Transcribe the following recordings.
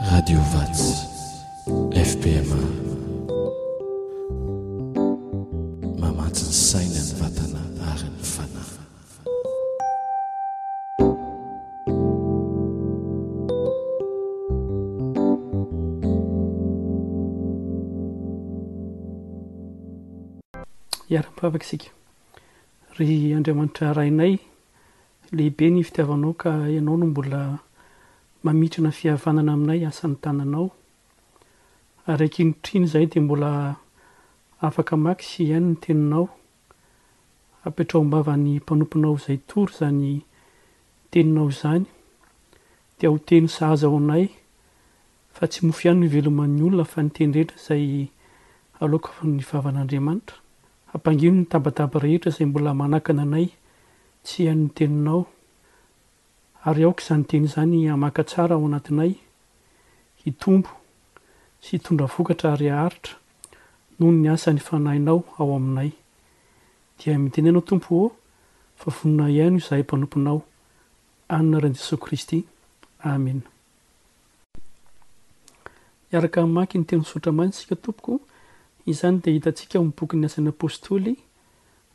Radio Vats, FPMA. Mamatsy ny saina, ny vatana ary ny fanahy. Hiara-mivavaka isika. Ry Andriamanitra Rainay, Lehibe ny fitiavanao ka ianao no mbola mamintrina fihavanana aminay asan'ny tananao. Ary ankehitriny izahay dia mbola afaka mamaky sy hihaino ny teninao. Apetraho am-bavan'ny mpanomponao izay tory izany teninao izany dia ho teny sahaza ho anay fa tsy mofo ihany no iveloman'ny olona fa ny teny rehetra izay aloakan'ny vavan'Andriamanitra. Ampangino ny tabataba rehetra izay mbola manakana anay Tsia ny teninao, ary aoka izany teny izany hamaka tsara ao anatinay, hitombo sy hitondra vokatra ary haharitra, noho ny asan'ny Fanahinao ao aminay. Dia miteny anao, Tompo ô, fa vonona hihaino izahay mpanomponao. An'ny Anaran'i Jesoa Kristy. Amena. Hiaraka hamaky ny Teny Misaotra Maina isika, tompoko. Izany dia hitantsika ao amin'ny bokin'ny Asan'ny Apostoly,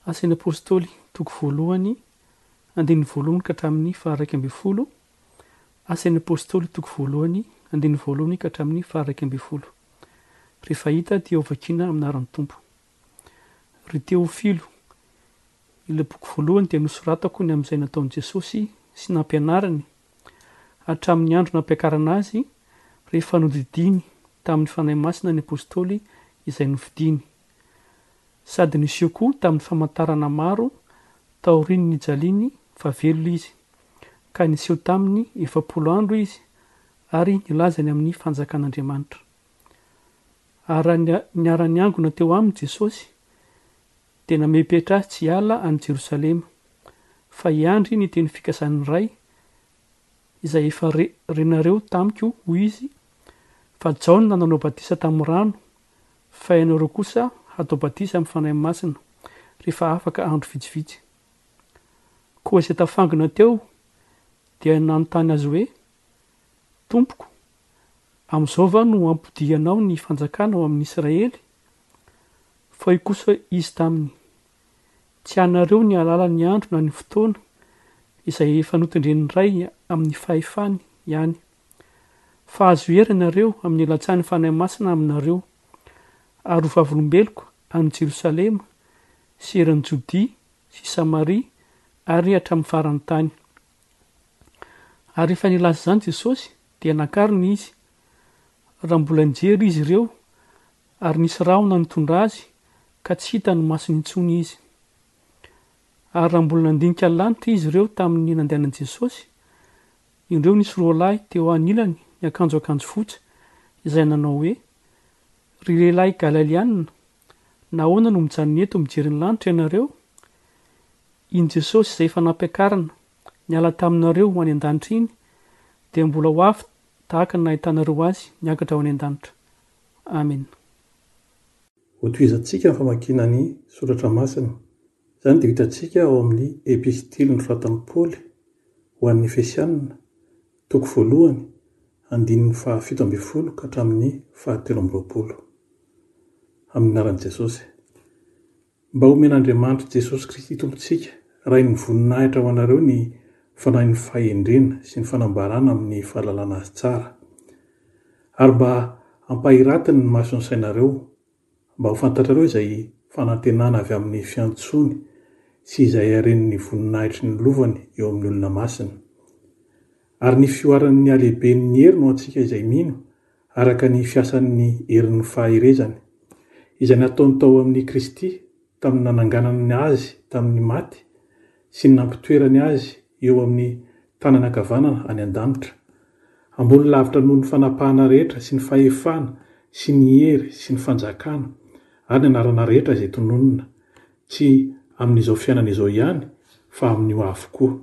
Asan'ny Apôstôly, toko voalohany, andininy voalohany ka hatramin'ny faha-iraika ambin'ny folo, Asan'ny Apôstôly, toko voalohany, andininy voalohany ka hatramin'ny faha-iraika ambin'ny folo. Ry fahita, te ho vakiana amin'ny anaran'ny Tompo. Ry Teofilo, ilay boky voalohany dia nosoratako ny amin'izay nataon'i Jesôsy sy nampianariny, hatramin'ny andro nampiakarana Azy, rehefa nodidiany tamin'ny Fanahy Masina ny Apôstôly izay nofidiny. Sady niseho koa tamin'ny famantarana maro taorian'ny nijaliany fa velona izy, ka niseho tamin'ny efapolo andro izy ary nilaza ny amin'ny Fanjakan'Andriamanitra. Ary raha niara-niangona teo aminy Jesosy, dia namehy petra azy tsy hiala any Jerosalema, fa hiandry ny teny fikasan'ny Ray izay efa re, renareo tamiko, hoy izy, fa Jaona nanao batisa tamin'ny rano, fa ianareo kosa hatao batisa amin'ny Fanahy Masina, rehefa afaka andro vitsivitsy. Koa izay tafangona teo dia nanontany Azy hoe, Tompoko, amin'izao va no hampodianao ny fanjakana ao amin'ny Israely? Fa hoy kosa Izy taminy, Tsy anareo ny hahalala ny andro na ny fotoana izay efa notendren'ny Ray amin'ny fahefany ihany. Fahazo hery ianareo amin'ny ilatsahan'ny Fanahy Masina aminareo, ary ho vavolombeloko any Jerosalema sy eran'i Jodia sy Samaria ary hatramin'ny faran'ny tany. Ary rehefa nilaza izany Jesosy, dia nakarina Izy. Raha mbola nijery izy ireo, Ary nisy rahona nitondra azy ka tsy hitan'ny masony intsony izy. Ary raha mbola nandinika ny lanitra izy ireo tamin'ny nandehanan'i Jesosy, indreo nisy roa lahy teo anilany niakanjo akanjo fotsy, izay nanao hoe, Ry lehilahy Galalianina, nahoana no mijanona eto mijery ny lanitra ianareo? Iny Jesosy izay efa nampiakarina niala taminareo ho any an-danitra iny dia mbola ho avy tahaka ny nahitanareo azy niakatra ho any an-danitra. Amena. Hotohizantsika ny famakiana ny Soratra Masina. Izany dia ho hitantsika ao amin'ny Epistily nosoratan'i Paoly ho an'ny Efesianina, toko voalohany, andininy fahafito ambin'ny folo ka hatramin'ny fahatelo amby roapolo. Amin'ny anaran'i Jesosy. Mba homen'Andriamanitry Jesosy Kristy Tompontsika, Rain'ny voninahitra ho anareo ny Fanahin'ny fahendrena sy ny fanambarana amin'ny fahalalana Azy tsara. Ary mba ampahiratiny ny mason'ny sainareo, mba ho fantatrareo izay fanantenana avy amin'ny fiantsoany sy izay haren'ny voninahitry ny lovany eo amin'ny olona masina. Ary ny fihoaran'ny halehiben'ny hery no antsika izay mino, araka ny fiasan'ny herin'ny faherezany, izay nataony tao amin'i Kristy tamin'ny nananganany Azy tamin'ny maty sy ny nampitoerany Azy eo amin'ny tanany ankavanana any an-danitra, ambony lavitra noho ny fanapahana rehetra sy ny fahefana sy ny hery sy ny fanjakana ary ny anarana rehetra izay tononina, tsy amin'izao fiainana izao ihany fa amin'io avokoa.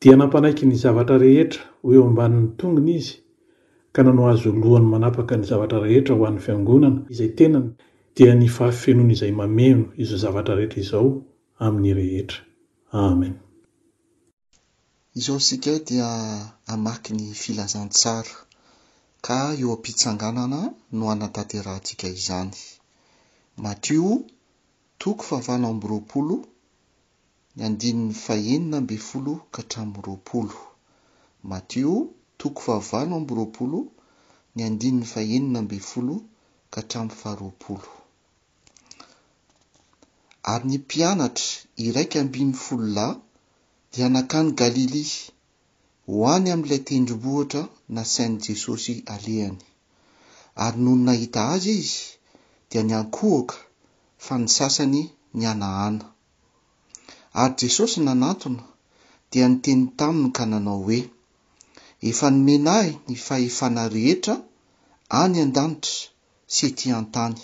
Dia nampanaiky ny zavatra rehetra ho eo ambanin'ny tongony izy, ka nanao azy ho lohany manapaka ny zavatra rehetra ho an'ny Fiangonana, izay tenany, dia ny fahafenoany izay mameno izao zavatra rehetra izao amin'ny rehetra. Amen. Izao isika dia hamaky ny Filazantsara, ka eo am-pitsanganana no hanatanterahantsika izany. Matio, toko fahavalo amby roapolo, Ny andininy fahenina ambin'ny folo ka hatramin'ny roapolo. Matio, toko fahavalo amby roapolo, ny andininy fahenina ambin'ny folo ka hatramin'ny faharoapolo. Ary ny mpianatra iraika ambin'ny folo lahy dia nankany Galilia, ho any amin'ilay tendrombohitra nasain'i Jesosy alehany. Ary nony nahita Azy izy, dia niankohoka, fa ny sasany nihanahana. Ary Jesosy nanantona, dia niteny taminy ka nanao hoe, Efa nomena Ahy ny fahefana rehetra any an-danitra sy etỳ an-tany.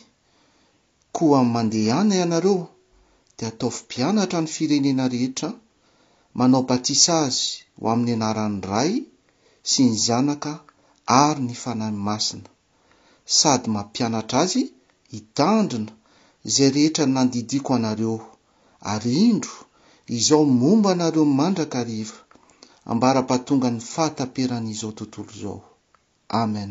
Koa mandehana ianareo, dia ataovy mpianatra ny firenena rehetra, manao batisa azy ho amin'ny anaran'ny Ray sy ny Zanaka ary ny Fanahy Masina. sady mampianatra azy hitandrina izay rehetra nandidiako anareo, ary indro, izao momba anareo mandrakariva, ambara-pahatongan'ny fahataperan'izao tontolo izao. Amen.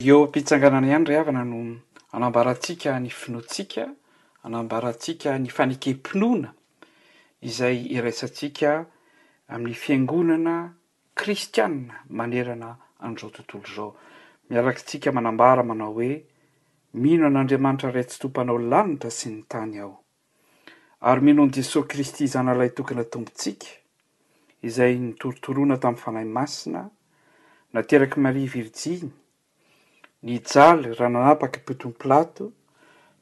Io am-pitsanganana ihany ry havana no anambarantsika ny finoantsika, anambarantsika ny fanekem-pinoana izay iraisantsika amin'ny Fiangonana kristiana manerana an'izao tontolo izao. Miarak'tsika manambara manao hoe, Mino an'Andriamanitra Ray Tsitoha Mpanao lanitra sy ny tany aho. Ary mino an'i Jesoa Kristy Zanalahy Tokana Tompontsika, Izay nitorotoroana tamin'ny Fanahy Masina, naterak'i Maria Virjiny, Nijaly raha nanapaka Ipotom Pilato,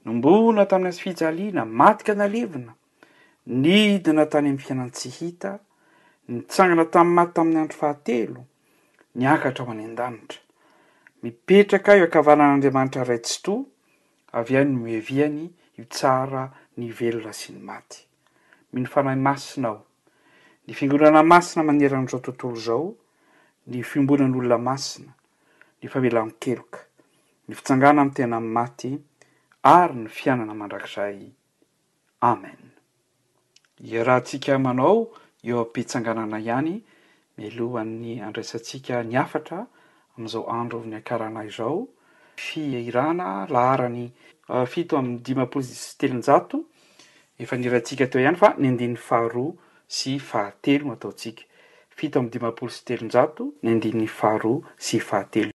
nombona tamin'ny hazo fijaliana, maty ka nalevina, nidina tany amin'ny fiainantsy hita, nitsangana tamin'ny maty tamin'ny andro fahatelo, niakatra ho any an-danitra. Mipetraka eo ankavanan'Andriamanitra Ray Tsitoha, avy any no ihaviany hitsara ny velona sy ny maty. Mino Fanahy Masina aho. Ny Fiangonana Masina maneran'izao tontolo izao, ny fiombonan'olona masina, ny famelan-keloka, ny fitsangana amin'ny tena amin'ny maty ary ny fiainana mandrakizay. Amen. Iarahantsika manao eo am-pitsanganana ihany Mialohan'ny handraisantsika ny hafatra amin'izao andro niakarana izao, fihirana laharany fito amby dimampolo sy telonjato, efa nihiraintsika teo ihany fa ny andininy faharoa sy fahatelo no ataontsika, fito amby dimampolo sy telonjato, ny andininy faharoa sy fahatelo.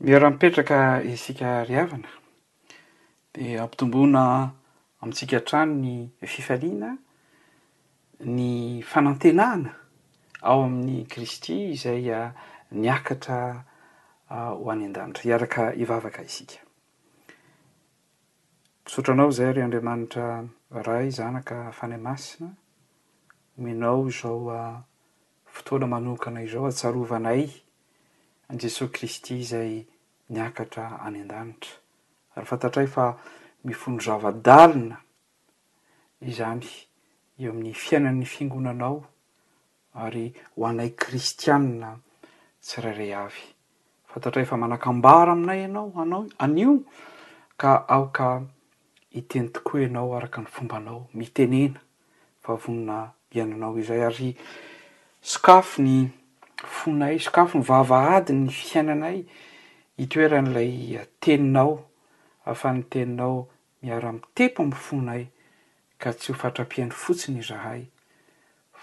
Miara-mipetraka isika ry havana, dia ampitomboina amintsika hatrany ny fifaliana, ny fanantenana ao amin'i Kristy izay niakatra ho any an-danitra. Hiaraka hivavaka isika. Misaotra Anao izahay ry Andriamanitra Ray, Zanaka, Fanahy Masina, omenao izao fotoana manokana izao hatsarovanay, an'i Jesoa Kristy izay niakatra any an-danitra. Ary fantatray fa mifono zava-dalina izany eo amin'ny fiainan'ny Fiangonanao ary ho anay kristiana tsirairay avy. Fantatray fa manakambara aminay Ianao anao anio ka aoka hiteny tokoa Ianao araka ny fombanao, mitenena vavonina iainanao izay ary sokafy ny fonay, sokafy ny vavahady ny fiainanay itoeran'ilay teninao ahafahan'ny teninao miara mitepo amin'ny fonay ka tsy ho fatra-pihaino fotsiny izahay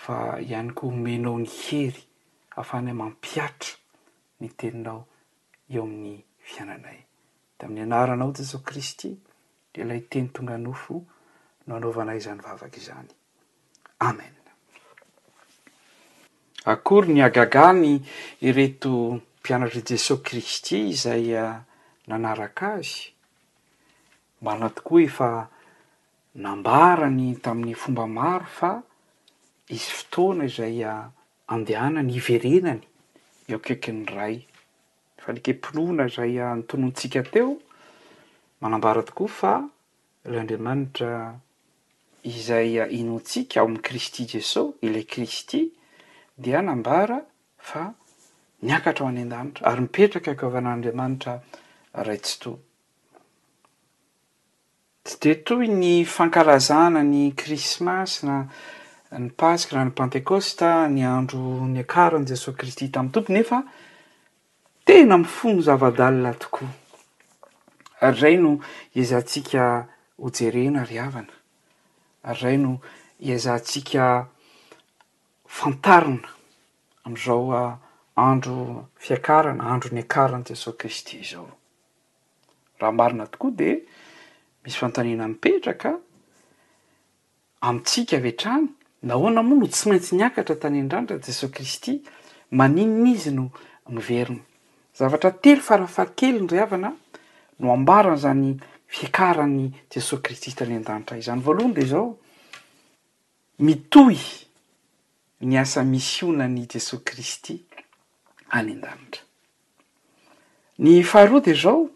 fa ihany koa omenao ny hery ahafahanay mampihatra ny teninao eo amin'ny fiainanay. Tamin'ny anaranao Jesosy Kristy ilay teny tonga nofo no anaovanay izany vavaka izany. Amen. Akory ny hagagany ireto mpianatr'i Jesosy Kristy izay nanaraka Azy. Marina tokoa efa nambarany tamin'ny fomba maro fa hisy fotoana izay andehanany hiverenany eo akaikin'ny Ray. Fanekem-pinoana izay notononintsika teo manambara tokoa fa ilay Andriamanitra izay inoantsika ao amin'i Kristy Jeso, ilay Kristy, dia nambara fa niakatra ho any an-danitra ary mipetraka ankavanan'Andriamanitra Ray Tsitoha. Tsy dia toy ny fankalazana ny Krismasy na ny Paska na ny Pantekosta, ny andro niakaran'i Jesoa Kristy tamin'ny Tompo, nefa tena mifono zava-dalina tokoa. Ary izay no hiezahantsika hojerena ry havana, ary izay no hiezahantsika fantarina amin'izao andro fiakarana, andro niakaran'i Jesoa Kristy izao. Raha marina tokoa dia misy fanontaniana mipetraka amintsika avy hatrany, nahoana moa no tsy maintsy niakatra tany an-danitra Jesoa Kristy? Maninona Izy no miverina? Zavatra telo farafahakeliny ry havana no ambaran'izany fiakaran'i Jesoa Kristy tany an-danitra izany. Voalohany dia izao, mitohy ny asa misionan'i Jesoa Kristy any an-danitra. Ny faharoa dia izao,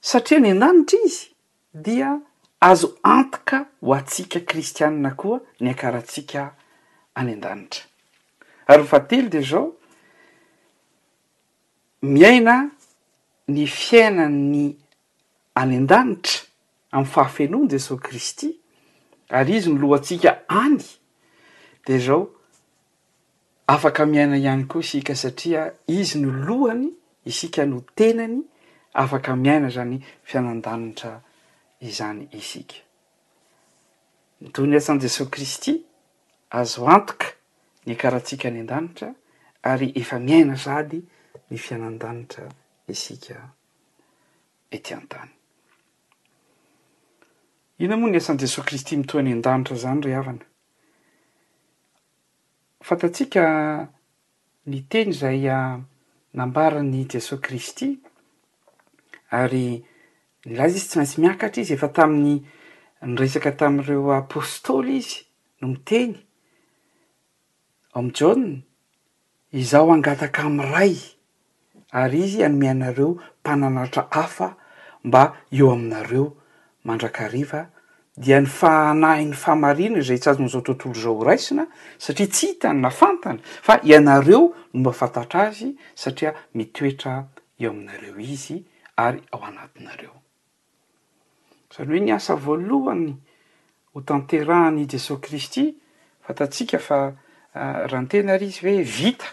satria any an-danitra Izy dia azo antoka ho antsika kristiana koa ny hiakarantsika any an-danitra. Ary ny fahatelo dia izao, miaina ny fiainany any an-danitra amin'ny fahafenoany Jesoa Kristy ary Izy no lohantsika any dia izao, Afaka miaina ihany koa isika satria Izy no lohany, isika no tenany, afaka miaina izany fiainan-danitra izany isika. Ny tohin'ny asan'i Jesoa Kristy, azo antoka ny hakarantsika any an-danitra ary efa miaina sady ny fiainan-danitra isika ety an-tany. Inona moa ny asan'i Jesoa Kristy mitohy any an-danitra izany ry havana? Fantatsika ny teny izay nambaran'i Jesoa Kristy ary nilaza izy tsy maintsy miakatra izy efa tamin'ny niresaka tamin'ireo apostoly izy no miteny ao amin'i Jaona Izaho hangataka amin'ny Ray, ary Izy hanome anareo mpananatra hafa mba eo aminareo mandrakariva, dia ny fahanahin'ny fahamarinana izay tsy azon'izao tontolo izao horaisina, satria tsy hitany na fantany, fa ianareo no mahafantatra Azy, satria mitoetra eo aminareo Izy, ary ao anatinareo. Izany hoe ny asa voalohany hotanterahin' i Jesoa Kristy, fantatsika fa raha niteny àry Izy hoe vita,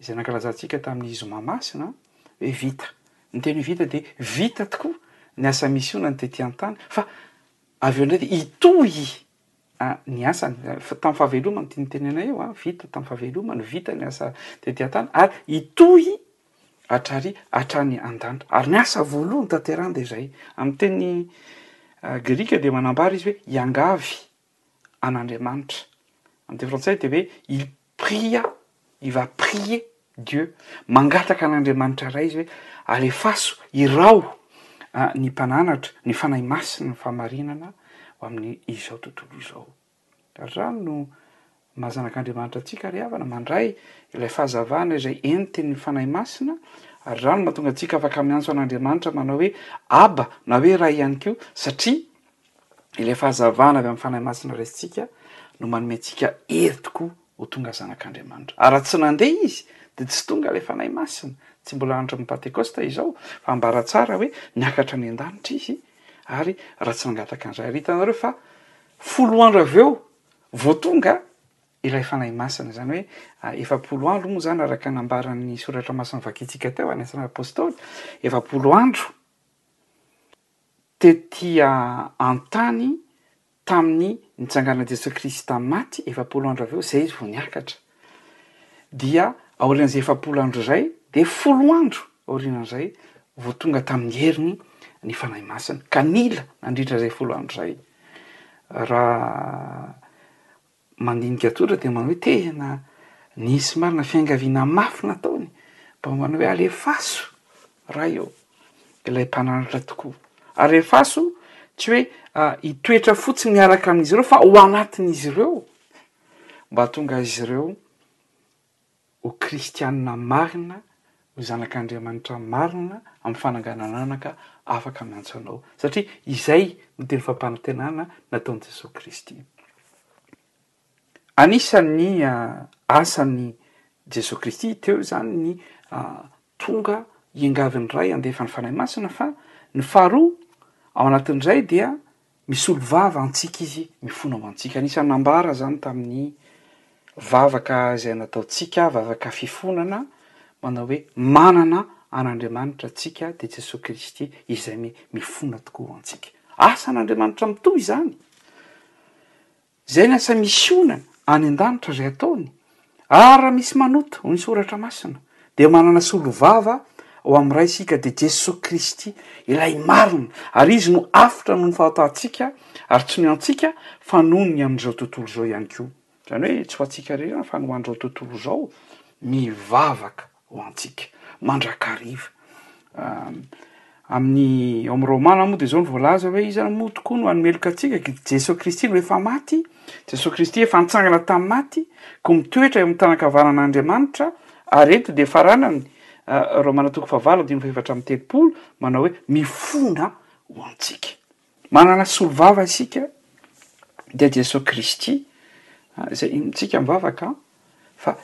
izay nankalazantsika tamin'ny Zoma masina hoe vita, ny teny hoe vita dia vita tokoa ny asa misionany tety an-tany fa avy eo indray dia hitohy ny asany, tamin'ny fahavelomany, tiany tenenana eo an, vita tamin'ny fahavelomany, vita ny asa tety an-tany, ary hitohy hatrary hatrany an-danitra. Ary ny asa voalohany tanterahany dia izay. Amin'ny teny grika dia manambara izy hoe hiangavy an'Andriamanitra. Amin'ny teny frantsay dia hoe il Pria, il va prier Dieu, mangataka an'Andriamanitra Ray izy hoe alefaso, iraho ny mpananatra, ny Fanahy Masina, ny fahamarinana ho amin'ny izao tontolo izao. Ary izany no maha zanak'Andriamanitra antsika ry havana, mandray ilay fahazavana izay entin'ny Fanahy Masina, ary izany no mahatonga antsika afaka miantso an'Andriamanitra manao hoe Abba na hoe Ray ihany koa, satria Ilay fahazavana avy amin'ny Fanahy Masina raisintsika no manome antsika hery tokoa ho tonga zanak'Andriamanitra. Ary raha tsy nandeha Izy, dia tsy tonga ilay Fanahy Masina. Tsy mbola hahantramin'ny Pantekosta izao, fa ambara tsara hoe niakatra any an-danitra Izy, ary raha tsy nangataka an'izay. Ary hitanareo fa folo andro avy eo vao tonga ilay Fanahy Masina, izany hoe efapolo andro moa izany araka ny nambaran'ny Soratra Masina novakintsika teo any Asan'ny Apostoly, efapolo andro. Tetỳ an-tany, tamin'ny nitsanganan'i Jesoa Kristy tamin'ny maty, efapolo andro avy eo, izay Izy vao niakatra. Dia aorian'izay efapolo andro izay, dia folo andro aorianan'izay, vao tonga tamin'ny heriny ny Fanahy Masina, ka nila nandritra izay folo andro izay. Raha mandinika tsotra dia manao hoe tena nisy marina fiangaviana mafy nataony mba manao hoe alefaso raha eo ilay mpananatra tokoa alefaso tsy hoe ah, hitoetra fotsiny miaraka amin'izy ireo fa ho anatin'izy ireo mba tonga izy ireo ho kristianina marina, ho zanak'Andriamanitra marina amin'ny fananganan'anaka afaka miantso anao. Satria izay no teny fampanantenana nataon'i Jesoa Kristy. Anisan'ny asan'i Jesoa Kristy teo izany ny tonga hiangavin'ny Ray handefa ny Fanahy Masina fa ny faharoa ao anatin'izay dia Misolo vava antsika izy, mifona ho antsika. Anisan'ny nambara izany tamin'ny vavaka izay nataontsika, vavaka fifonana, manao hoe, Manana an'Andriamanitra antsika, dia Jesoa Kristy izay mifona tokoa ho antsika. Asan'Andriamanitra mitohy izany. Izay lasa misionana any an-danitra izay ataony, ary raha misy manota, hoy ny Soratra Masina, dia manana solovava ao amin'ny Ray isika, dia Jesoa Kristy, Ilay marina, ary Izy no avotra noho ny fahotantsika, ary tsy noho antsika, fa noho ny amin'izao tontolo izao ihany koa. Izany hoe tsy ho antsika irery fa ny ho an'izao tontolo izao mivavaka. ho antsika mandrakariva. Amin'ny ao amin'ny Romana moa dia izao no voalaza hoe iza moa tokoa no hanomeloka antsika? I Jesoa Kristy no efa maty, Jesoa Kristy efa nitsangana tamin'ny maty koa mitoetra eo amin'ny tanankavanan'Andriamanitra ary eto dia faranany Romana toko fahavalo andininy fahefatra amby telopolo manao hoe mifona ho antsika. Manana solovava isika dia Jesoa Kristy izay inoantsika mivavaka fa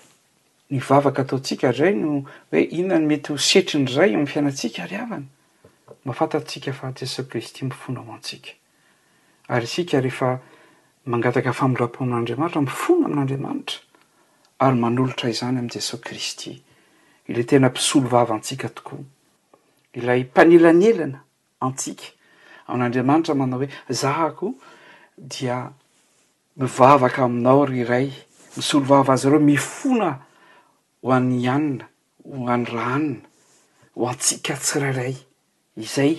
Ny vavaka ataontsika indray no hoe inona no mety ho setrin'ny Ray eo amin'ny fiainantsika ry havana? Mba fantatsika fa Jesosy Kristy mifona ho antsika. Ary isika rehefa mangataka famindram-po amin'Andriamanitra, mifona amin'Andriamanitra ary manolotra izany amin'i Jesosy Kristy, ilay tena mpisolo vava antsika tokoa, ilay mpanelanelana antsika. An' Andriamanitra manao hoe, Zahako dia mivavaka aminao, ry Ray, misolovava azy ireo, mifona ho an' i Anna, ho an' i Rahanna, ho antsika tsirairay. Izay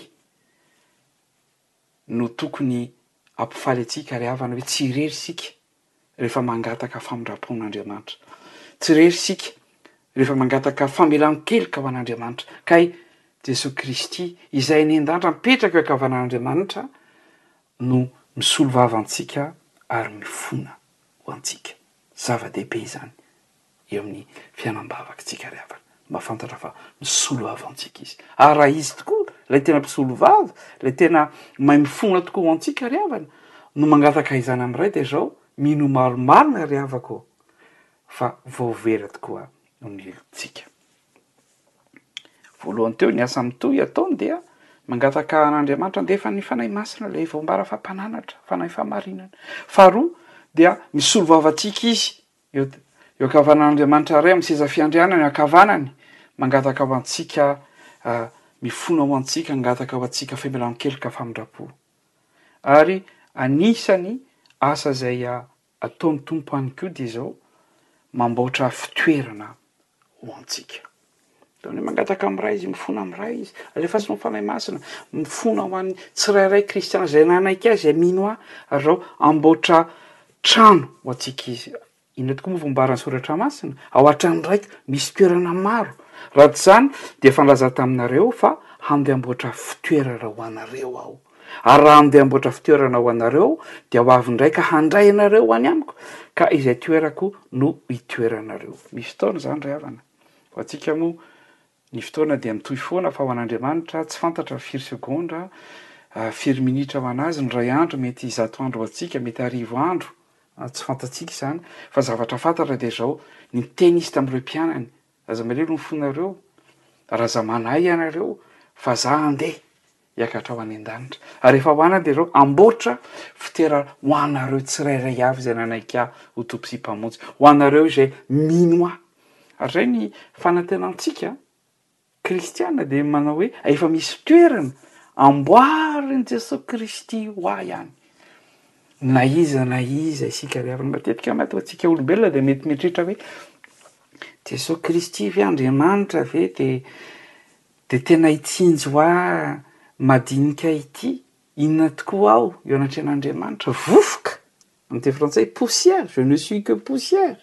no tokony hampifaly antsika, ry havana, hoe tsy irery isika. rehefa mangataka famindram-pon'Andriamanitra. Tsy irery isika rehefa mangataka famelan-keloka ho an'Andriamanitra. Kay Jesoa Kristy, Izay eny an-danitra mipetraka eo an-kavanan'Andriamanitra, no misolo vava antsika ary mifona ho antsika. Zava-dehibe izany. eo amin'ny fiainam-bavakintsika ry havana, mba fantatra fa misolo vava ho antsika Izy. Ary raha Izy tokoa, ilay tena mpisolo vava, ilay tena mahay mifona tokoa ho antsika ry havana, no mangataka izany amin'ny Ray dia izao, mino maro marina ry havako ô, fa voavela tokoa ny lotontsika. Voalohany teo, ny asa mitohy ataony dia mangataka an'Andriamanitra handefa ny Fanahy Masina, ilay vao ambara fa Mpananatra, Fanahy fahamarinana. Faharoa dia misolo vava antsika Izy, Jod. Eo ankavanan'Andriamanitra Ray amin'ny seza fiandrianany eo ankavanany, mangataka ho antsika, mifona ho antsika, hangataka ho antsika famelan-keloka, famindram-po. Ary anisan'ny asa izay ataon'ny Tompo ihany koa dia izao, mamboatra fitoerana ho antsika. Dia mangataka amin'ny Ray izy, mifona amin'ny Ray izy, alefaso ny Fanahy Masina, mifona ho an'ny tsirairay kristiana izay nanaiky Ahy, izay mino Ahy, ary izao hamboatra trano ho antsika Izy. Inona tokoa moa vao ambaran'ny Soratra Masina? Ao an-trano raiko misy toerana maro. Raha tsy izany dia efa nilaza taminareo fa handeha hamboatra fitoerana ho anareo Aho. Ary raha handeha hamboatra fitoerana ho anareo Aho dia ho avy indray ka handray anareo ho any Amiko, ka izay toerako no hitoeranareo. Misy fotoana izany ry havana. Ho antsika moa, ny fotoana dia mitohy foana fa ho an'Andriamanitra, tsy fantatra ny firy segondra, firy minitra ho an'Azy, ny iray andro mety zato andro ho antsika, mety arivo andro, tsy fantatsika izany, fa ny zavatra fantatra dia izao, niteny Izy tamin'ireo mpianany, aza malemy ny fonareo, raha aza manahy ianareo, fa Zah handeha. hiakatrao any an-danitra, ary rehefa ho any aho dia ireo hamboatra fitoerana ho anareo tsirairay avy izay nanaiky ahy ho Tompo sy Mpamonjy, ho anareo izay mino ahy. Ary izay ny fanantenantsika kristiana dia manao hoe efa misy toerana amboarin'i Jesoa Kristy ho ahy any. Na iza na iza isika ry havana, matetika mantsy ho antsika olombelona dia mety mieritreritra hoe Jesoa Kristy ve Andriamanitra ve dia Dia tena hitsinjo hoa madinika ity inona tokoa aho eo anatrehan'Andriamanitra? Vovoka! Amin'ny teny frantsay, poussière, je ne suis que poussière!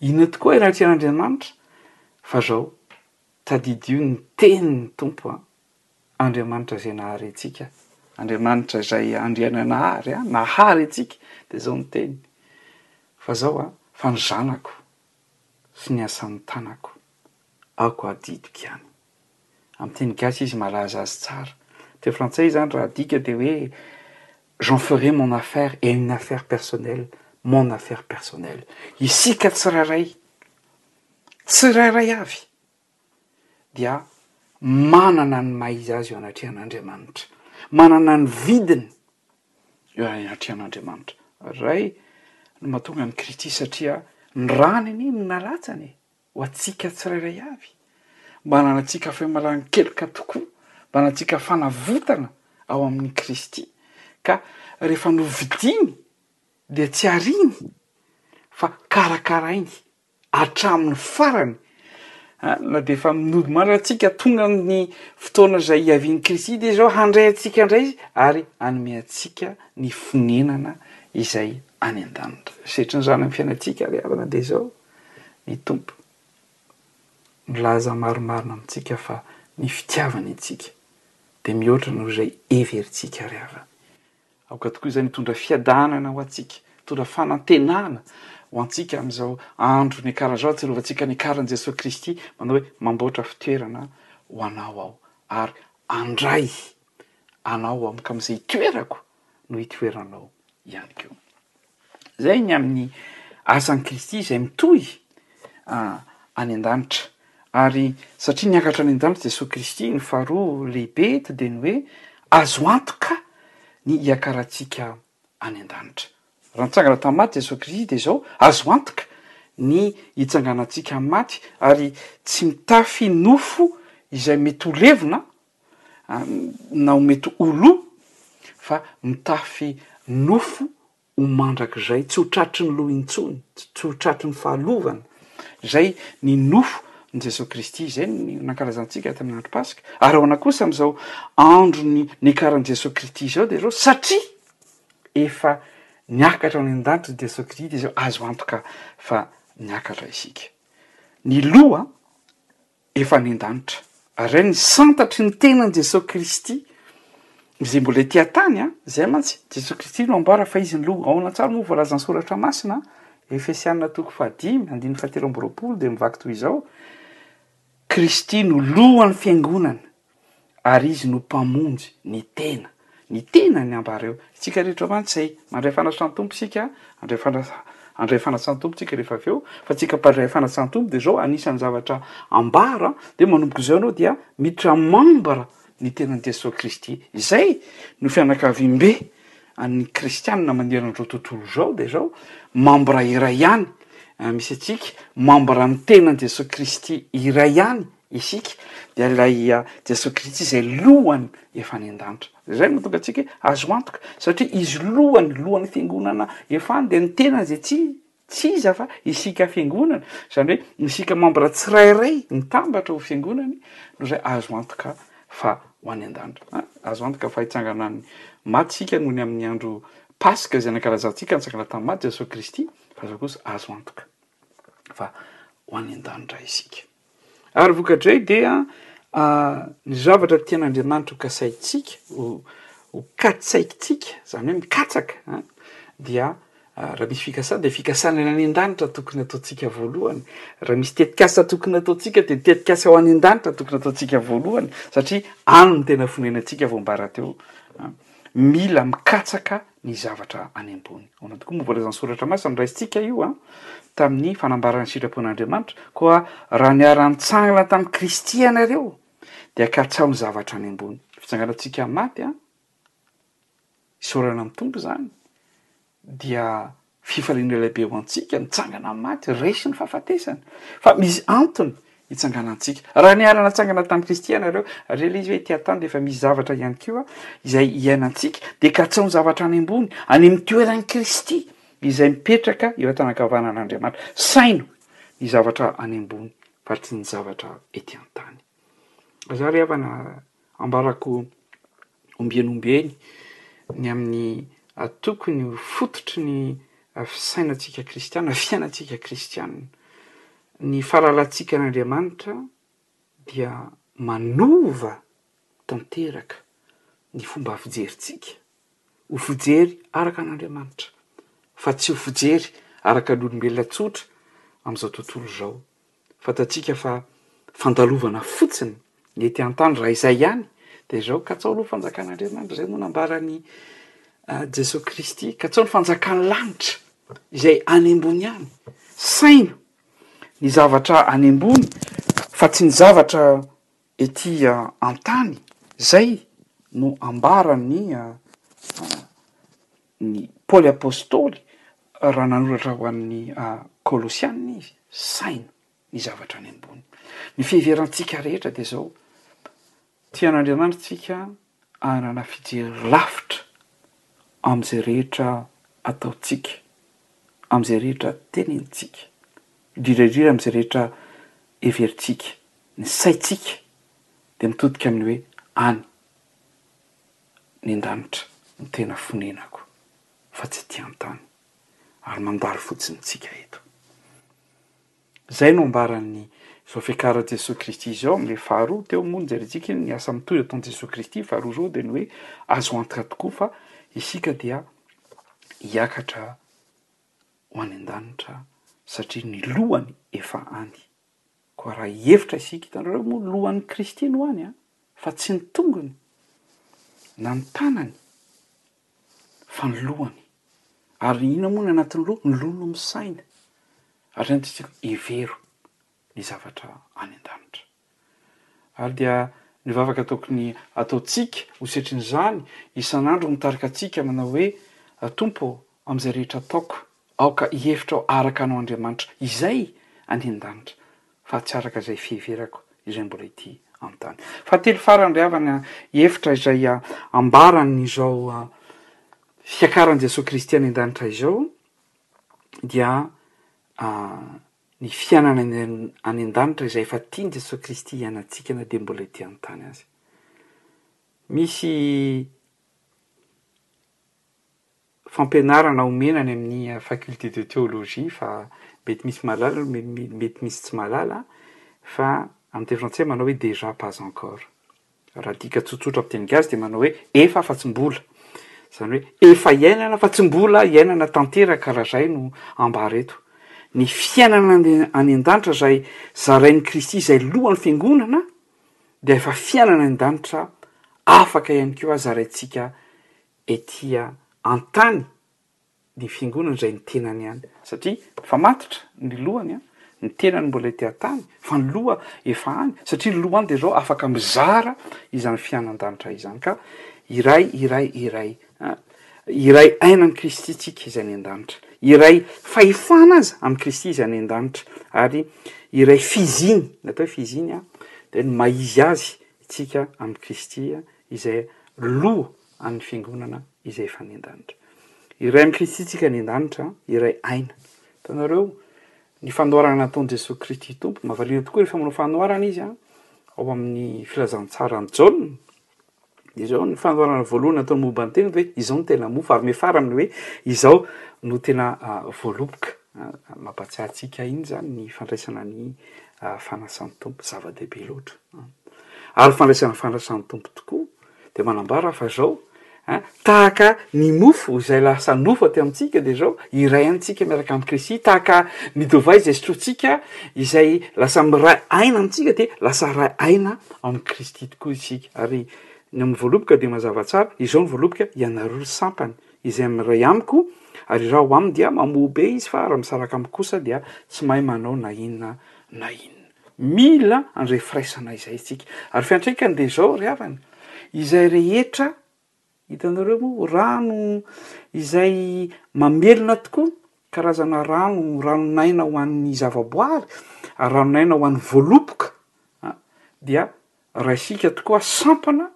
Inona tokoa aho eo anatrehan'Andriamanitra? Fa izao, tadidio ny tenin'ny Tompo an! Andriamanitra izay nahary antsika, Andriamanitra izay Andriananahary an, nahary antsika, dia izao ny teniny, fa izao an, fa ny zanako, sy ny asan'ny tanako, aoka adidiko ihany. Amin'ny teny gasy izy malaza azy tsara. Teny frantsay izany raha adika dia hoe J'en ferai mon affaire et une affaire personnelle, mon affaire personnelle. Isika tsirairay, tsirairay avy dia manana ny maha izy azy eo anatrehan'Andriamanitra. Manana ny vidiny eo anatrehan'Andriamanitra. Ray no mahatonga ny kritika satria ny rany anie no nalatsany e! ho antsika tsirairay avy, mba hananantsika fahamaran'ny keloka tokoa, mba hananantsika fanavotana ao amin'i Kristy. Ka rehefa novidiny dia tsy ariany fa karakarainy. hatramin'ny farany. A, na dia efa minodimandry antsika, tonga ny fotoana izay hiavian'i Kristy dia izao handray antsika indray Izy ary hanome antsika ny fonenana izay any an-danitra. Setrin'ny izany amin'ny fiainantsika ry havana dia izao ny Tompo milaza marimarina amintsika fa ny fitiavany antsika dia mihoatra noho izay heverintsika ry havana. Aoka tokoa izany hitondra fiadanana ho antsika, hitondra fanantenana ho antsika amin'izao andro niakarana izao, ahatsiarovantsika ny niakaran'i Jesoa Kristy manao hoe, Mamboatra fitoerana ho anao Aho, ary handray anao Aho, ka amin'izay itoerako no hitoeranao ihany koa. Izay ny amin'ny asan'i Kristy izay mitohy any an-danitra. Ary satria niakatra any an-danitra Jesoa Kristy, ny faharoa lehibe eto dia ny hoe azo antoka ny hiakarantsika any an-danitra. Raha nitsangana tamin'ny maty Jesoa Kristy dia izao, azo antoka ny hitsanganantsika amin'ny maty ary tsy mitafy nofo izay mety ho levona na ho mety ho lo, fa mitafy nofo ho mandrakizay, tsy ho tratry ny lo intsony, tsy ho tratry ny fahalovana. Izay ny nofo n'i Jesoa Kristy, izay ny nankalazantsika tamin'ny andro Paska. Ary ahoana kosa amin'izao andron'ny niakaran'i Jesoa Kristy izao dia izao, satria efa niakatra any an-danitra i Jesoa Kristy dia izao, azo antoka fa miakatra isika. Ny lo a! efa any an-danitra. Ary ny santatry ny tenan'i Jesoa Kristy izay mbola ety an-tany an, izay mantsy Jesoa Kristy no ambara fa izy ny loha. Ahoana tsara moa voalazan'ny Soratra Masina an? Efesiana toko fahadimy andininy fahatelo amby roapolo dia mivaky toy izao, Kristy no lohan'ny fiangonana, Ary Izy no Mpamonjy, ny Tena. Ny Tena ny ambareo. Isika rehetra mantsy izay. Mandray fanatsahan'ny Tompo isika, handray fanasa, handray fanatsahan'ny Tompo isika rehefa avy eo, fa tsika mpandray fanatsahan'ny Tompo dia izao anisan'ny zavatra ambara dia manomboka izao ianao dia miditra mambra ny Tenan'i Jesoa Kristy. Izay no fianakaviambe an'ny Kristianina maneran'izao tontolo izao dia izao, mambra iray ihany misy antsika, mambran'ny Tenan'i Jesoa Kristy iray ihany. Isika dia ilay Jesoa Kristy izay lohany efa any an-danitra. Izay no mahatonga antsika hoe azo antoka, satria Izy lohany, lohan'ny Fiangonana efa any, dia ny tenany izay tsy tsy iza fa isika Fiangonana, izany hoe isika mambra tsirairay mitambatra ho Fiangonany no izay azo antoka fa ho any an-danitra. A! Azo antoka fa hitsangana any maty isika noho ny amin'ny andro Paska izay nankalazantsika nitsangana tamin'ny maty Jesoa Kristy, fa izao kosa azo antoka fa ho any an-danitra isika. Ary vokadray dia ny zavatra tian'Andriamanitra ho kasaintsika, ho katsaikintsika, izany hoe mikatsaka a, dia raha misy fikasana dia fikasana any an-danitra tokony ataontsika voalohany, raha misy tetikasa tokony ataontsika dia tetikasa ho any an-danitra tokony ataontsika voalohany, satria any no tena fonenantsika vao mba rahateo a, mila mikatsaka. ny zavatra any ambony. Ahoana tokoa moa voalazan'ny Soratra Masina no raisintsika io tamin'ny fanambarana ny sitrapon'Andriamanitra, Koa raha niara-nitsangana tamin'i Kristy ianareo, dia katsaho ny zavatra any ambony. Ny fitsanganantsika amin'ny maty, isaorana amin'ny Tompo izany, dia Fifaliana lehibe ho antsika ny hitsangana amin'ny maty, resy ny fahafatesana, fa misy antony hitsanganantsika. Raha niala natsangana tamin'i Kristy ianareo, ary ilay izy hoe ety an-tany dia efa misy zavatra ihany koa izay iainantsika, dia katsaho ny zavatra any ambony, any amin'ny toeran'i Kristy izay mipetraka eo an-tanankavanan'Andriamanitra. Saino ny zavatra any ambony fa tsy ny zavatra ety an-tany. Aza re havana. Ambarako ombieny ombieny ny amin'ny tokony ho fototry ny fisainantsika kristiana, fiainantsika kristiana. Ny fahalalantsika an'Andriamanitra dia manova tanteraka ny fomba fijerintsika, ho fijery araka an'Andriamanitra fa tsy ho fijery araka ny olombelona tsotra amin'izao tontolo izao. Fantatsika fa fandalovana fotsiny ny ety an-tany raha izay ihany dia izao, katsaho aloha ny fanjakan'Andriamanitra, izay no nambaran'i Jesoa Kristy, katsaho ny fanjakan'ny lanitra izay any ambony any, saino ny zavatra any ambony fa tsy ny zavatra. Ety an-tany, izay no ambaran'ny ny Paoly Apostoly raha nanoratra ho an'ny Kolosiana izy, Saino ny zavatra any ambony. Ny fiheverantsika rehetra dia izao, Tia an'Andriamanitra isika, hanana fijery lavitra amin'izay rehetra ataontsika, amin'izay rehetra tenenintsika, indrindra indrindra amin'izay rehetra heverintsika. Ny saintsika dia mitodika amin'ny hoe any ny an-danitra no tena fonenako fa tsy aty an-tany ary mandalo fotsiny tsika eto. Izay no ambaran'ny izao fiakaran'i Jesoa Kristy izao amin'ilay faharoa. Teo moa no nijerentsika ny asa mitohy ataon'i Jesoa Kristy faharoaroa dia ny hoe azo antoka tokoa fa isika dia hiakatra ho any an-danitra satria ny lohany efa any. Koa raha hihevitra isika, hitanareo moa lohan'i Kristy no any an, fa tsy ny tongony na ny tanany. fa ny lohany. Ary inona moa ny anatin'ny loha? Ny loha no misaina. Ary izany dia tiako hevero ny zavatra any an-danitra. Ary dia ny vavaka tokony hataontsika ho setrin'izany, isan'andro mitarika antsika manao hoe, Tompo ô, amin'izay rehetra ataoko, aoka hihefitrao araka anao Andriamanitra izay any an-danitra. fa tsy araka izay fiheverako izay mbola ety an-tany. Fahatelo farany ry havana, efitra izay ambaran'izao fiakaran'i Jesoa Kristy any an-danitra izao dia ny fiainana any an-danitra izay efa tian'i Jesoa Kristy hiainantsika na dia mbola ety an-tany aza. Misy fampianarana omena any amin'ny faculté de théologie fa mety misy mahalala mety misy tsy mahalala fa amin'ny teny frantsay manao hoe déjà pas encore raha ny dika tsotsotra amin'ny teny gasy dia manao hoe efa fa tsy mbola izany hoe efa hiainana fa tsy mbola hiainana tanteraka raha izay no ambara eto ny fiainana any an-danitra izay zarain'i Kristy izay lohan'ny fiangonana dia efa fiainana any an-danitra afaka ihany koa zaraintsika Ety an-tany ny fiangonana izay ny tenany ihany, satria efa matotra ny lohany an, ny tenany mbola ety an-tany fa ny loha efa any, satria ny lohany dia izao afaka mizara izany fianan-danitra izany ka iray iray iray an, iray aina amin'i Kristy isika izay any an-danitra, iray fahefana aza amin'i Kristy izay any an-danitra ary iray fiziny, ny atao hoe fiziny an dia ny maha izy azy isika amin'i Kristy izay loha an'ny fiangonana izay efa any an-danitra. Iray amin'i Kristy isika any an-danitra, iray aina. Hitanareo, ny fanoharana nataon'i Jesoa Kristy Tompo, mahavariana tokoa rehefa manao fanoharana izy an, ao amin'ny filazantsaran'i Jaona, dia izao ny fanoharana voalohany nataony momba ny tenany hoe izao no tena mofo, ary miafara amin'ny hoe izao no tena voaloboka. Mampahatsiahy antsika inona izany ny fandraisana ny fanasan'ny Tompo, zava-dehibe loatra. Ary fandraisana fandraisan'ny Tompo tokoa dia manambara aho fa izao an, tahaka ny mofo izay lasa nofo aty amintsika dia izao iray aina tsika miaraka amin'i Kristy, tahaka ny dovay izay sotrointsika izay lasa miray aina amintsika dia lasa iray aina amin'i Kristy tokoa isika, ary ny amin'ny voaloboka dia mazava tsara, izao ny voaloboka, ianareo ry sampany izay miray amiko ary iraho aminy dia mamoa be izy fa raha misaraka amiko kosa dia tsy mahay manao na inona na inona. Mila an'izay firaisana izay isika. Ary fiantraikany dia izao ry havana, izay rehetra, hitanareo moa, rano izay mamelona tokoa, karazana rano, ranon'aina ho an'ny zavaboary, ary ranon'aina ho an'ny voaloboka, dia raisika tokoa sampana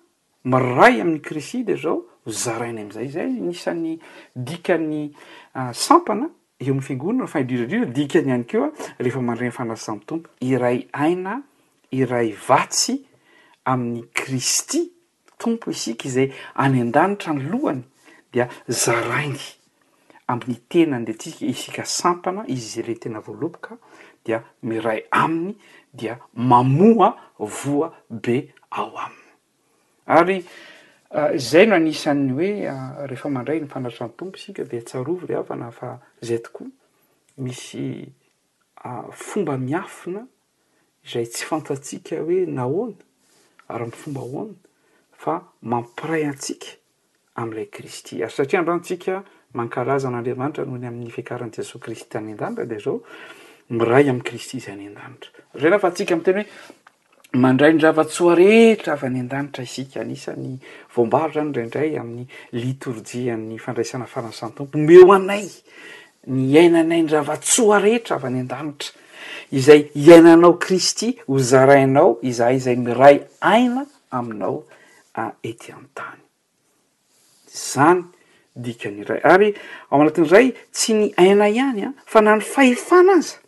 Miray amin'ny Krisida izao ho zarainy amin'izay. Izay no anisan'ny dikan'ny sampana eo amin'ny fiangonana, fa indrindra indrindra dikany ihany koa rehefa mandray ny fanasan'ny Tompo, iray aina, iray vatsy amin'i Kristy Tompo isika, izay any an-danitra ny lohany dia zarainy. amin'ny tenany dia tsika isika sampana izy izay tena voaloboka dia miray aminy dia mamoa voa be ao aminy ary izay no anisan'ny hoe rehefa mandray ny fanatran'ny tompo isika dia tsarovy ry havana fa izay tokoa misy fomba miafina izay tsy fantatsika hoe nahoana ary amin'ny fomba ahoana fa mampiray antsika amin'ilay Kristy. Ary satria androany tsika mankalaza an'Andriamanitra noho ny amin'ny fiakaran'i Jesoa Kristy tany an-danitra dia izao, miray amin'i Kristy izay any an-danitra. Razaina fa tsika miteny hoe mandray ny zava-tsoa rehetra avy any an-danitra isika. Anisan'ny voam-bary izany indraindray amin'ny litorjian'ny fandraisana fanasan'ny Tompo. Omeo anay ny hiainanay ny zava-tsoa rehetra avy any an-danitra. Izay hiainanao Kristy ho zarainao izahay izay miray aina aminao ety an-tany. Izany dikany iray. Ary ao anatin'izay, tsy ny aina ihany fa na ny fahefana aza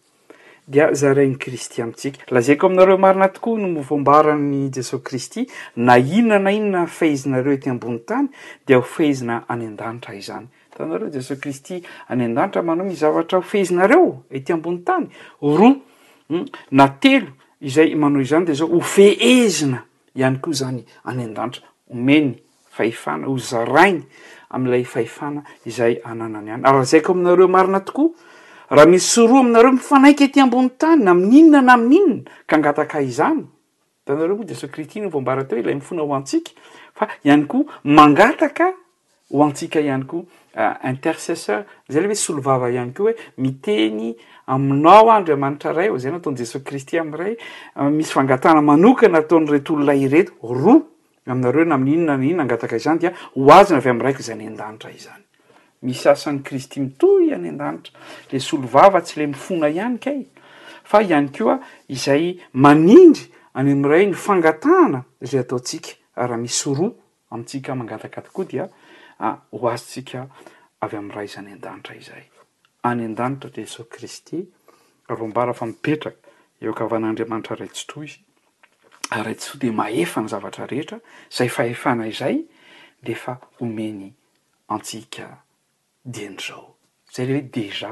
dia zarain'i Kristy amintsika. Lazaiko aminareo marina tokoa no voambaran'i Jesoa Kristy, na inona na inona fehezinareo ety ambony tany dia hofehezina any an-danitra izany. Hitanareo, Jesoa Kristy any an-danitra manao ny zavatra hofehezinareo ety ambony tany, roa na telo izay manao izany dia izao, hofehezina ihany koa izany any an-danitra, omeny fahefana, hozarainy amin'ilay fahefana izay ananany any. Ary lazaiko aminareo marina tokoa, raha misy roa aminareo mifanaiky ety ambony tany na amin'inona na amin'inona ka hangataka izany, Hitanareo moa dia ce chritine no vao ambara teo ilay mifona ho antsika fa ihany koa mangataka ho antsika ihany koa intercesseur zay le hoe solovava ihany koa hoe miteny aminao Andriamanitra Ray izay nataon'i Jesoa Kristy amin'ny Ray misy fangatahana manokana ataon'ireto olona ireto roa Aminareo na amin'inona na inona hangataka izany dia ho azony avy amin'ny Raiko izay any an-danitra izany. Misy asan'i Kristy mitohy any an-danitra, ilay solovava tsy ilay mifona ihany kay fa ihany koa izay manindry any amin'ny Ray ny fangatahana izay ataontsika ary raha misy roa amintsika mangataka tokoa dia ho azontsika avy amin'ny Ray izay any an-danitra izay. Any an-danitra Jesosy Kristy ary voambara fa mipetraka eo ankavanan'Andriamanitra Ray Tsitoha Izy. Araitsoa dia mahefa ny zavatra rehetra, izay fahefana izay dia efa omeny antsika dieny izao. Izay ilay hoe déjà,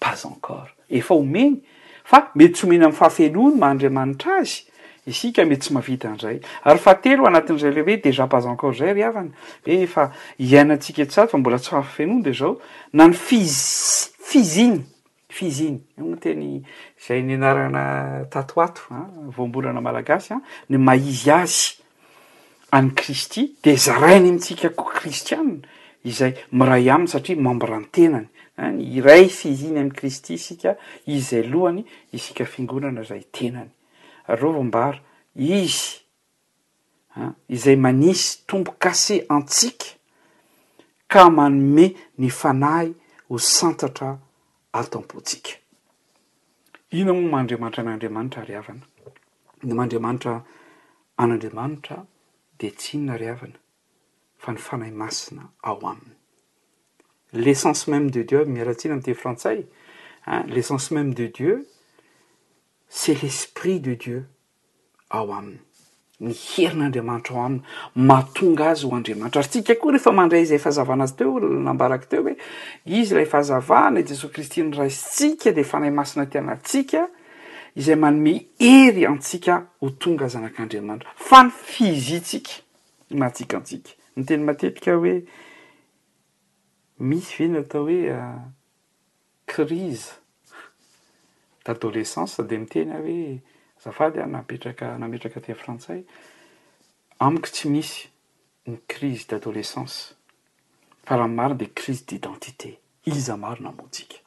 pas encore. Efa omeny fa mety tsy omeny amin'ny fahafenoany maha Andriamanitra azy, isika mety tsy mahavita an'izay. Ary fahatelo anatin'izay ilay hoe déjà, pas encore izay ry havana, hoe efa iainantsika etsy sasany fa mbola tsy fahafenoany dia izao, na ny physi, physique, Fiziny, io no teny izay nianarana tato ho ato, voambolana malagasy an, ny maha izy azy an'i Kristy dia zarainy amintsika koa kristiana izay miray aminy satria membran-tenany, ny iray fiziny amin'i Kristy isika, izy izay lohany, isika fiangonana izay tenany. Ary ireo voambara, izy izay manisy tombo-kase antsika ka manome ny Fanahy ho santatra ato am-pontsika. Inona moa maha Andriamanitra an'Andriamanitra ry havana? Ny maha Andriamanitra an'Andriamanitra dia tsy inona ry havana fa ny Fanahy Masina ao aminy. L'essence même de Dieu, miala tsiny amin'ny teny frantsay, l'essence même de Dieu, c'est l'esprit de Dieu. ao aminy, ny herin'Andriamanitra ao aminy mahatonga azy ho Andriamanitra. Ary tsika koa rehefa mandray izay fahazavana azy teo, nambarako teo hoe Izy ilay fahazavana, i Jesoa Kristy noraisintsika, dia Fanahy Masina aty anatintsika izay manome hery antsika ho tonga zanak'Andriamanitra. Fa ny fizintsika no mahatsika antsika. Miteny matetika aho hoe, Misy ve ny atao hoe crise d'adolescence dia miteny aho hoe azafady aho napetraka nametraka teny frantsay amiko tsy misy ny crise d'adolescence fa raha ny marina dia crise d'identité iza marina moa tsika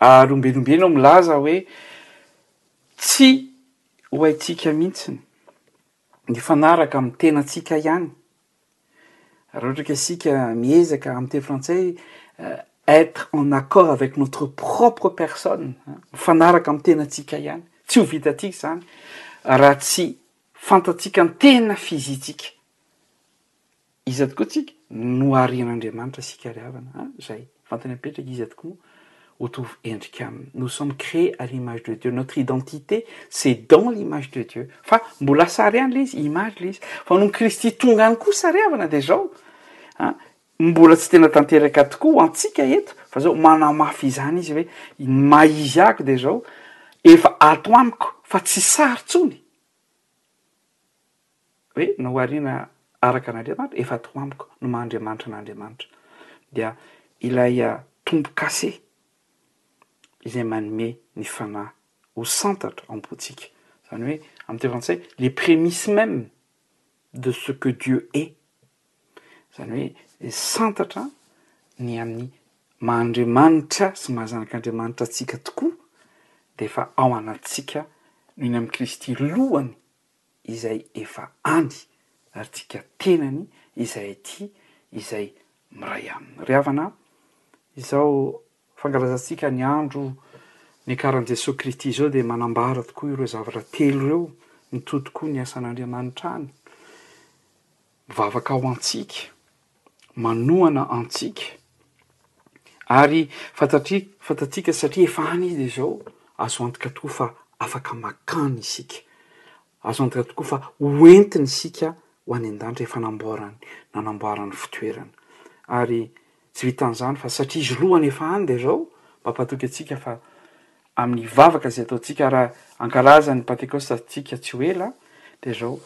ary ombenombeno aho milaza hoe tsy ho haintsika mihitsy ny mifanaraka amin'ny tenantsika ihany Raha ohatra ka isika miezaka amin'ny teny frantsay être en accord avec notre propre personne, mifanaraka amin'ny tenantsika ihany, tsy ho vitantsika izany raha tsy fantatsika ny tena physique-tsika. Iza tokoa isika? Noharian'Andriamanitra isika ry havana, izay. Vatana apetraka iza tokoa ho tovy endrika aminy. Nous sommes crees à l'image de Dieu, notre identité c'est dans l'image de Dieu fa mbola sary ihany ilay izy, image ilay izy, fa nony Kristy tonga any koa sary havana dia zao a, mbola tsy tena tanteraka tokoa ho antsika eto fa zao manamafy izany izy hoe ny maha izy ahy ko dia zao efa ato amiko fa tsy sary tsony. hoe nohariana araka an' Andriamanitra, efa toa amiko no maha Andriamanitra an' Andriamanitra, dia ilay tombo-kase izay manome ny Fanahy ho santatra ao am-pontsika, izany hoe amin'ny teny frantsay les prémices mêmes de ce que Dieu est, izany hoe ny santatra ny amin'ny maha Andriamanitra sy maha zanak' Andriamanitra antsika tokoa dia efa ao anatintsika noho ny amin'i Kristy lohany izay efa any ary tsika tenany izay aty izay miray aminy. Ry havana a! izao fankalazantsika ny andro niakaran'i Jesoa Kristy izao dia manambara tokoa ireo zavatra telo ireo, mitohy tokoa ny asan'Andriamanitra any. Mivavaka ho antsika, manohana antsika, ary fantatsika satria efa any Izy izao, azo antoka tokoa fa afaka makany isika, azo antoka tokoa fa hoentiny isika ho any an-danitra, efa namboarany, nanamboarany fitoerana, ary. Tsy vitan'izany fa satria izy loha no efa any dia izao mampatoky antsika fa amin'ny vavaka izay ataontsika ary hankalaza ny Pantekosta antsika tsy ho ela dia izao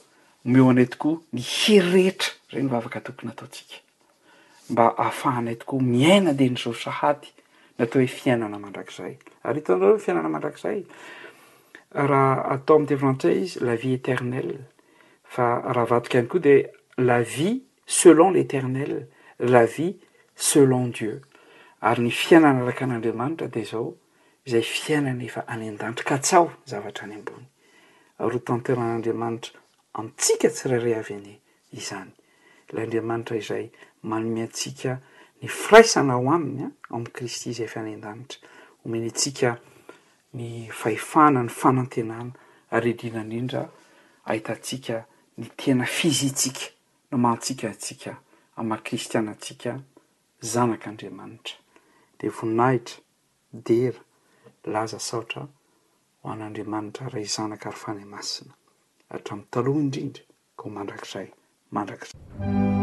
omeo anay tokoa ny hery rehetra izay ny vavaka tokony ataontsika mba hahafahanay tokoa miaina dia ny izao sahady ny atao hoe fiainana mandrakizay. Ary hitanareo ny fiainana mandrakizay raha atao amin'ny teny frantsay izy la vie éternelle fa raha avadika ihany koa dia la vie Selon l'Eternel, la vie selon Dieu, ary ny fiainana araka an' Andriamanitra dia izao, izay fiainana efa any an-danitra, ka tsaho ny zavatra any ambony, ary ho tanteran' Andriamanitra antsika tsirairay avy anie izany, ilay Andriamanitra izay manome antsika ny firaisana ao Aminy, ao amin'i Kristy izay avy any an-danitra, omeny antsika ny fahefana, ny fanantenana, ary indrindra indrindra ahitantsika ny tena fizitsika. nomantsika antsika amin'ny maha kristiana antsika zanak' Andriamanitra dia voninahitra, dera, laza saotra ho an' Andriamanitra Ray Zanaka ary Fanahy Masina hatramin'ny taloha indrindra ka ho mandrakizay mandrakizay.